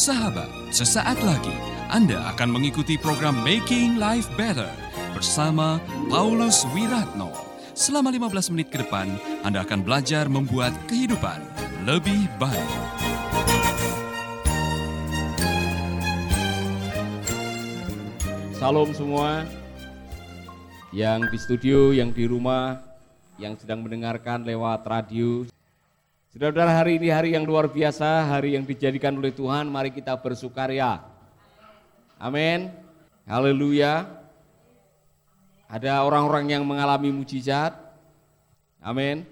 Sahabat, sesaat lagi Anda akan mengikuti program Making Life Better bersama Paulus Wiratno. Selama 15 menit ke depan, Anda akan belajar membuat kehidupan lebih baik. Salam semua yang di studio, yang di rumah, yang sedang mendengarkan lewat radio. Saudara-saudara hari ini hari yang luar biasa, hari yang dijadikan oleh Tuhan, mari kita bersukaria. Amin. Haleluya. Ada orang-orang yang mengalami mujizat. Amin.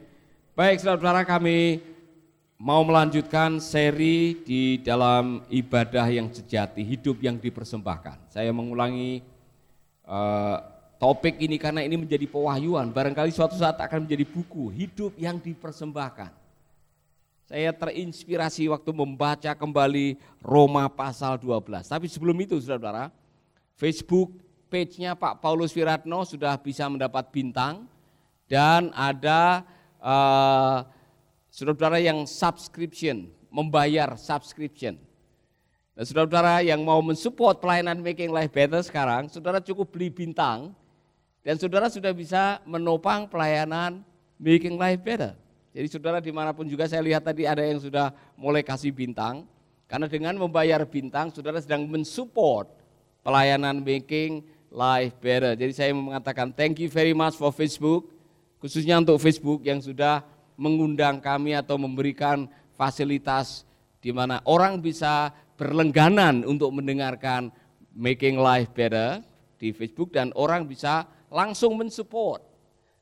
Baik saudara-saudara kami mau melanjutkan seri di dalam ibadah yang sejati, hidup yang dipersembahkan. Saya mengulangi uh, topik ini karena ini menjadi pewahyuan. Barangkali suatu saat akan menjadi buku, hidup yang dipersembahkan. Saya terinspirasi waktu membaca kembali Roma pasal 12. Tapi sebelum itu saudara-saudara, Facebook page-nya Pak Paulus Wiratno sudah bisa mendapat bintang dan ada uh, saudara-saudara yang subscription, membayar subscription. Nah, saudara-saudara yang mau mensupport pelayanan Making Life Better sekarang, saudara cukup beli bintang dan saudara sudah bisa menopang pelayanan Making Life Better. Jadi saudara di mana pun juga saya lihat tadi ada yang sudah mulai kasih bintang. Karena dengan membayar bintang, saudara sedang mensupport pelayanan Making Life Better. Jadi saya mengatakan thank you very much for Facebook, khususnya untuk Facebook yang sudah mengundang kami atau memberikan fasilitas di mana orang bisa berlengganan untuk mendengarkan Making Life Better di Facebook dan orang bisa langsung mensupport.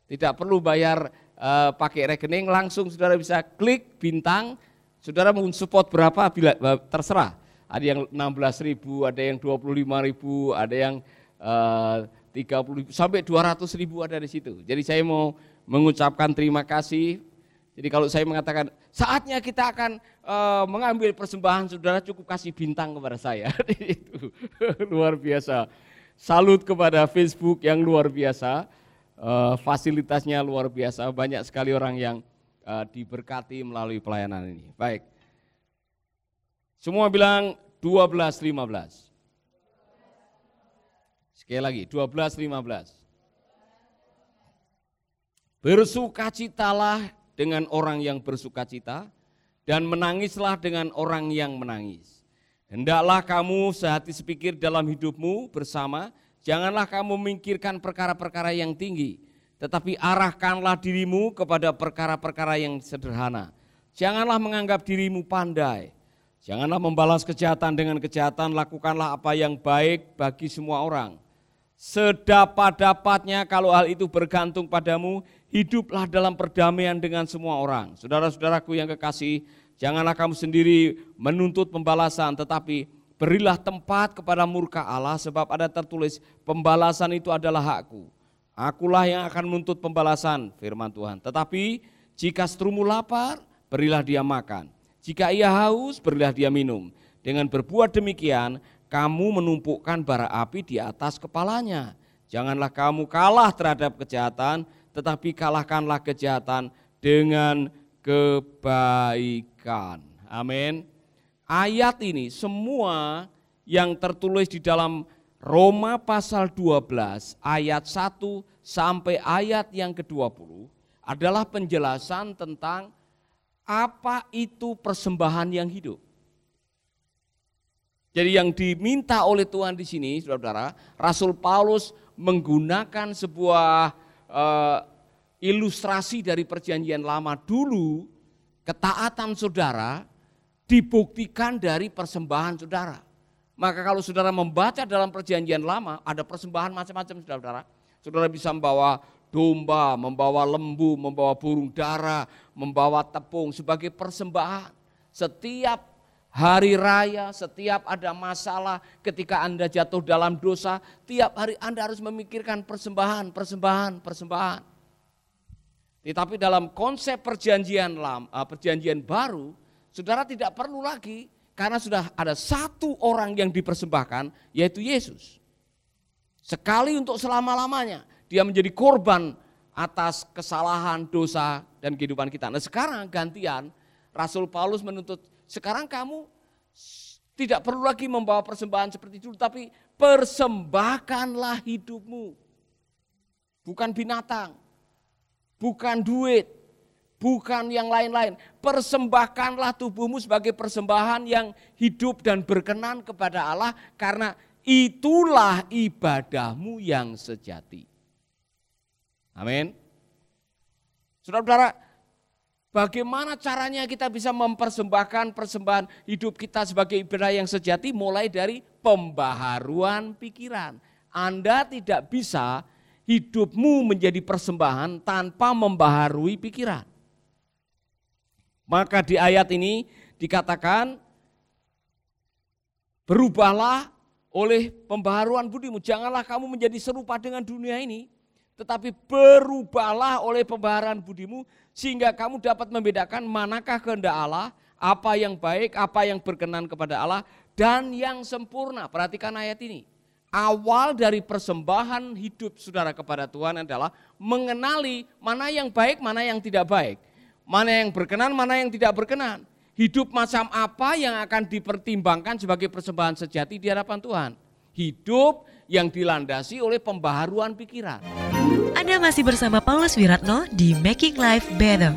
Tidak perlu bayar uh, pakai rekening, langsung saudara bisa klik bintang, saudara mau support berapa bila terserah. Ada yang 16 ribu, ada yang 25 ribu, ada yang uh, 30 ribu, sampai 200 ribu ada di situ. Jadi saya mau mengucapkan terima kasih. Jadi kalau saya mengatakan saatnya kita akan uh, mengambil persembahan, saudara cukup kasih bintang kepada saya. Itu luar biasa. Salut kepada Facebook yang luar biasa, uh, fasilitasnya luar biasa, banyak sekali orang yang uh, diberkati melalui pelayanan ini. Baik, semua bilang 12.15. Sekali lagi, 12.15. Bersukacitalah dengan orang yang bersukacita dan menangislah dengan orang yang menangis. Hendaklah kamu sehati sepikir dalam hidupmu bersama, janganlah kamu memikirkan perkara-perkara yang tinggi, tetapi arahkanlah dirimu kepada perkara-perkara yang sederhana. Janganlah menganggap dirimu pandai, janganlah membalas kejahatan dengan kejahatan, lakukanlah apa yang baik bagi semua orang. Sedapat-dapatnya kalau hal itu bergantung padamu, hiduplah dalam perdamaian dengan semua orang. Saudara-saudaraku yang kekasih, Janganlah kamu sendiri menuntut pembalasan, tetapi berilah tempat kepada murka Allah sebab ada tertulis pembalasan itu adalah hakku. Akulah yang akan menuntut pembalasan, firman Tuhan. Tetapi jika seterumu lapar, berilah dia makan. Jika ia haus, berilah dia minum. Dengan berbuat demikian, kamu menumpukkan bara api di atas kepalanya. Janganlah kamu kalah terhadap kejahatan, tetapi kalahkanlah kejahatan dengan kebaikan. Amin. Ayat ini semua yang tertulis di dalam Roma pasal 12 ayat 1 sampai ayat yang ke-20 adalah penjelasan tentang apa itu persembahan yang hidup. Jadi yang diminta oleh Tuhan di sini, saudara-saudara, Rasul Paulus menggunakan sebuah uh, ilustrasi dari perjanjian lama dulu, ketaatan saudara dibuktikan dari persembahan saudara. Maka kalau saudara membaca dalam perjanjian lama, ada persembahan macam-macam saudara-saudara. Saudara bisa membawa domba, membawa lembu, membawa burung dara, membawa tepung sebagai persembahan. Setiap hari raya, setiap ada masalah, ketika Anda jatuh dalam dosa, tiap hari Anda harus memikirkan persembahan, persembahan, persembahan. Tetapi dalam konsep perjanjian lam, uh, perjanjian baru, saudara tidak perlu lagi karena sudah ada satu orang yang dipersembahkan yaitu Yesus. Sekali untuk selama-lamanya dia menjadi korban atas kesalahan, dosa dan kehidupan kita. Nah, sekarang gantian Rasul Paulus menuntut sekarang kamu Tidak perlu lagi membawa persembahan seperti dulu, tapi persembahkanlah hidupmu. Bukan binatang, bukan duit, bukan yang lain-lain. Persembahkanlah tubuhmu sebagai persembahan yang hidup dan berkenan kepada Allah karena itulah ibadahmu yang sejati. Amin. Saudara-saudara, Bagaimana caranya kita bisa mempersembahkan persembahan hidup kita sebagai ibadah yang sejati mulai dari pembaharuan pikiran. Anda tidak bisa hidupmu menjadi persembahan tanpa membaharui pikiran. Maka di ayat ini dikatakan berubahlah oleh pembaharuan budimu. Janganlah kamu menjadi serupa dengan dunia ini, tetapi berubahlah oleh pembaharuan budimu sehingga kamu dapat membedakan manakah kehendak Allah, apa yang baik, apa yang berkenan kepada Allah dan yang sempurna. Perhatikan ayat ini. Awal dari persembahan hidup saudara kepada Tuhan adalah mengenali mana yang baik, mana yang tidak baik. Mana yang berkenan, mana yang tidak berkenan. Hidup macam apa yang akan dipertimbangkan sebagai persembahan sejati di hadapan Tuhan. Hidup yang dilandasi oleh pembaharuan pikiran. Anda masih bersama Paulus Wiratno di Making Life Better.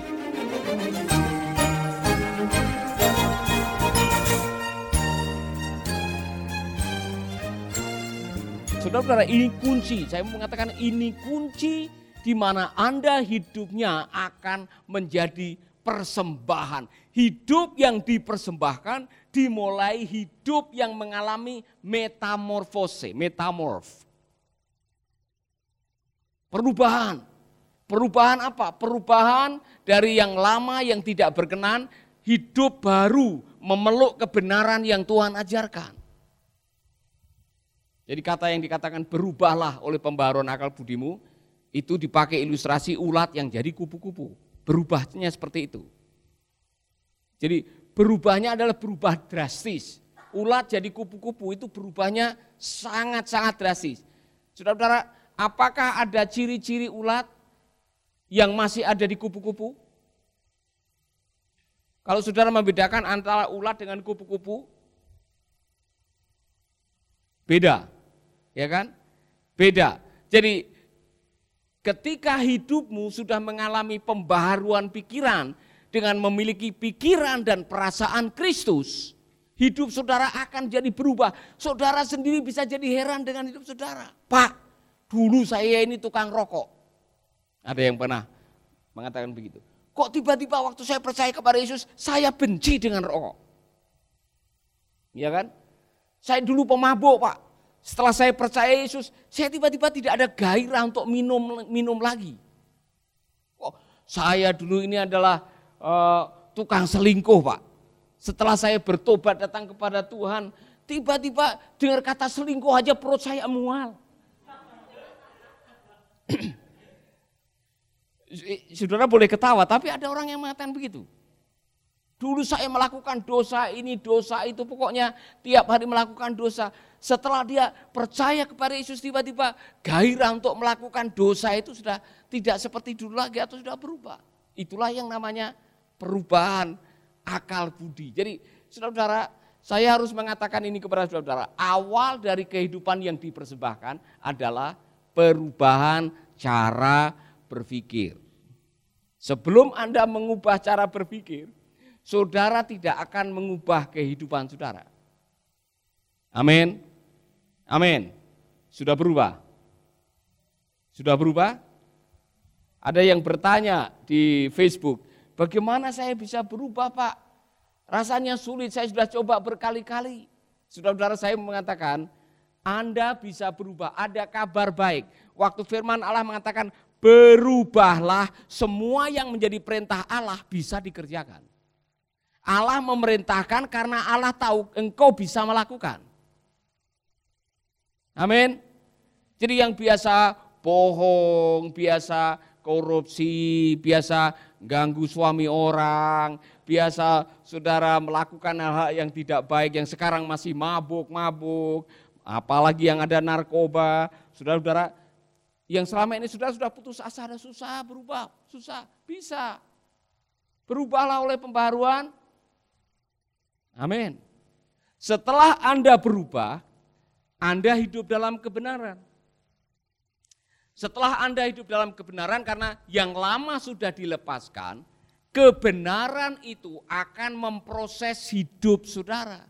Saudara-saudara, ini kunci. Saya mau mengatakan ini kunci di mana Anda hidupnya akan menjadi persembahan. Hidup yang dipersembahkan dimulai hidup yang mengalami metamorfose, metamorf. Perubahan. Perubahan apa? Perubahan dari yang lama yang tidak berkenan, hidup baru memeluk kebenaran yang Tuhan ajarkan. Jadi kata yang dikatakan berubahlah oleh pembaharuan akal budimu, itu dipakai ilustrasi ulat yang jadi kupu-kupu. Berubahnya seperti itu. Jadi berubahnya adalah berubah drastis. Ulat jadi kupu-kupu itu berubahnya sangat-sangat drastis. Saudara-saudara, apakah ada ciri-ciri ulat yang masih ada di kupu-kupu? Kalau saudara membedakan antara ulat dengan kupu-kupu, beda, ya kan? Beda. Jadi ketika hidupmu sudah mengalami pembaharuan pikiran, dengan memiliki pikiran dan perasaan Kristus, hidup saudara akan jadi berubah. Saudara sendiri bisa jadi heran dengan hidup saudara. Pak, dulu saya ini tukang rokok. Ada yang pernah mengatakan begitu. Kok tiba-tiba waktu saya percaya kepada Yesus, saya benci dengan rokok. Iya kan? Saya dulu pemabuk, Pak. Setelah saya percaya Yesus, saya tiba-tiba tidak ada gairah untuk minum minum lagi. Kok saya dulu ini adalah uh, tukang selingkuh Pak. Setelah saya bertobat datang kepada Tuhan, tiba-tiba dengar kata selingkuh aja perut saya mual. Saudara boleh ketawa, tapi ada orang yang mengatakan begitu. Dulu saya melakukan dosa ini, dosa itu, pokoknya tiap hari melakukan dosa. Setelah dia percaya kepada Yesus tiba-tiba gairah untuk melakukan dosa itu sudah tidak seperti dulu lagi atau sudah berubah. Itulah yang namanya perubahan akal budi. Jadi saudara-saudara, saya harus mengatakan ini kepada saudara-saudara. Awal dari kehidupan yang dipersembahkan adalah perubahan cara berpikir. Sebelum Anda mengubah cara berpikir, saudara tidak akan mengubah kehidupan saudara. Amin. Amin. Sudah berubah? Sudah berubah? Ada yang bertanya di Facebook, Bagaimana saya bisa berubah Pak? Rasanya sulit, saya sudah coba berkali-kali. Saudara-saudara saya mengatakan, Anda bisa berubah, ada kabar baik. Waktu firman Allah mengatakan, berubahlah semua yang menjadi perintah Allah bisa dikerjakan. Allah memerintahkan karena Allah tahu engkau bisa melakukan. Amin. Jadi yang biasa bohong, biasa korupsi, biasa ganggu suami orang, biasa saudara melakukan hal-hal yang tidak baik, yang sekarang masih mabuk-mabuk, apalagi yang ada narkoba, saudara-saudara, yang selama ini sudah sudah putus asa, ada susah berubah, susah, bisa. Berubahlah oleh pembaruan. Amin. Setelah Anda berubah, Anda hidup dalam kebenaran. Setelah Anda hidup dalam kebenaran karena yang lama sudah dilepaskan, kebenaran itu akan memproses hidup saudara.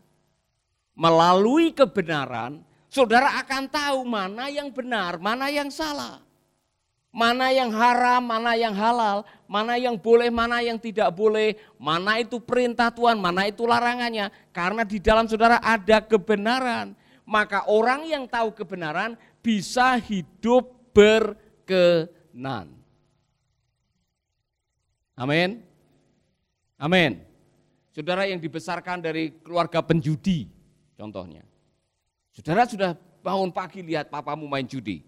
Melalui kebenaran, saudara akan tahu mana yang benar, mana yang salah. Mana yang haram, mana yang halal, mana yang boleh, mana yang tidak boleh, mana itu perintah Tuhan, mana itu larangannya. Karena di dalam saudara ada kebenaran. Maka orang yang tahu kebenaran bisa hidup berkenan. Amin. Amin. Saudara yang dibesarkan dari keluarga penjudi, contohnya. Saudara sudah bangun pagi lihat papamu main judi.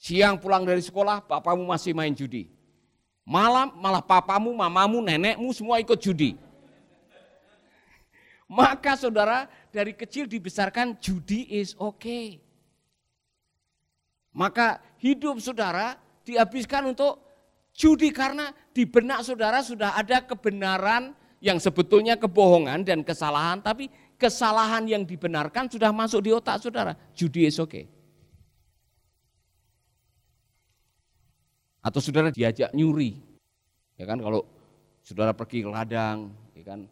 Siang pulang dari sekolah, papamu masih main judi. Malam malah papamu, mamamu, nenekmu semua ikut judi. Maka saudara dari kecil dibesarkan judi is okay. Maka hidup saudara dihabiskan untuk judi karena di benak saudara sudah ada kebenaran yang sebetulnya kebohongan dan kesalahan, tapi kesalahan yang dibenarkan sudah masuk di otak saudara. Judi is okay. Atau saudara diajak nyuri. Ya kan kalau saudara pergi ke ladang, ya kan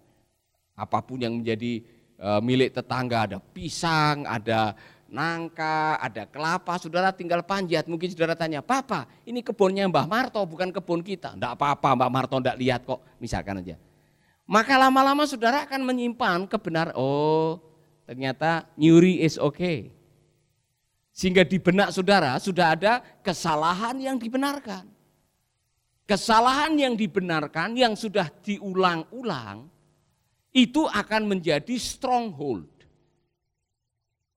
apa pun yang menjadi e, milik tetangga, ada pisang, ada nangka, ada kelapa, saudara tinggal panjat. Mungkin saudara tanya, Papa ini kebunnya Mbah Marto bukan kebun kita. Enggak apa-apa Mbah Marto enggak lihat kok, misalkan aja. Maka lama-lama saudara akan menyimpan kebenaran, oh ternyata nyuri is okay. Sehingga di benak saudara sudah ada kesalahan yang dibenarkan. Kesalahan yang dibenarkan yang sudah diulang-ulang itu akan menjadi stronghold.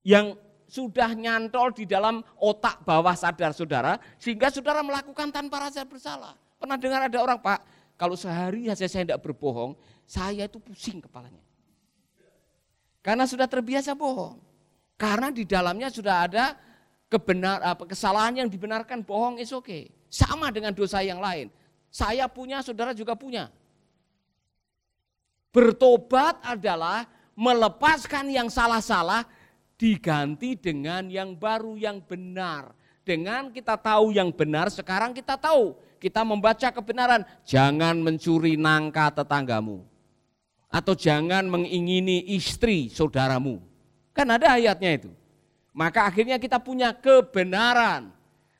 Yang sudah nyantol di dalam otak bawah sadar saudara sehingga saudara melakukan tanpa rasa bersalah. Pernah dengar ada orang, Pak, kalau sehari saja saya tidak berbohong, saya itu pusing kepalanya. Karena sudah terbiasa bohong. Karena di dalamnya sudah ada kebenar apa kesalahan yang dibenarkan bohong is oke. Okay. Sama dengan dosa yang lain. Saya punya, saudara juga punya. Bertobat adalah melepaskan yang salah-salah diganti dengan yang baru yang benar. Dengan kita tahu yang benar, sekarang kita tahu, kita membaca kebenaran, jangan mencuri nangka tetanggamu. Atau jangan mengingini istri saudaramu. Kan ada ayatnya itu. Maka akhirnya kita punya kebenaran.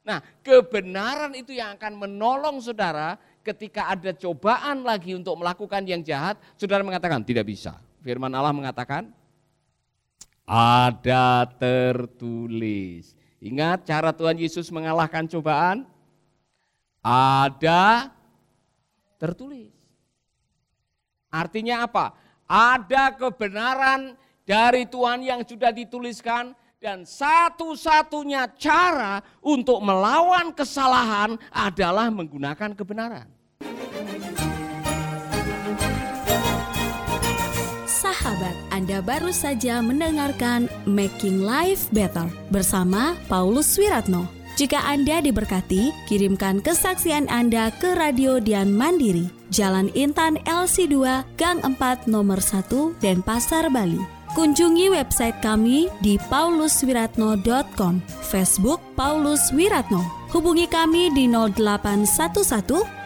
Nah, kebenaran itu yang akan menolong saudara ketika ada cobaan lagi untuk melakukan yang jahat, saudara mengatakan tidak bisa. Firman Allah mengatakan ada tertulis. Ingat cara Tuhan Yesus mengalahkan cobaan? Ada tertulis. Artinya apa? Ada kebenaran dari Tuhan yang sudah dituliskan dan satu-satunya cara untuk melawan kesalahan adalah menggunakan kebenaran. Sahabat, Anda baru saja mendengarkan Making Life Better bersama Paulus Wiratno. Jika Anda diberkati, kirimkan kesaksian Anda ke Radio Dian Mandiri, Jalan Intan LC2, Gang 4, Nomor 1, Denpasar, Bali Kunjungi website kami di pauluswiratno.com, Facebook Paulus Wiratno. Hubungi kami di 0811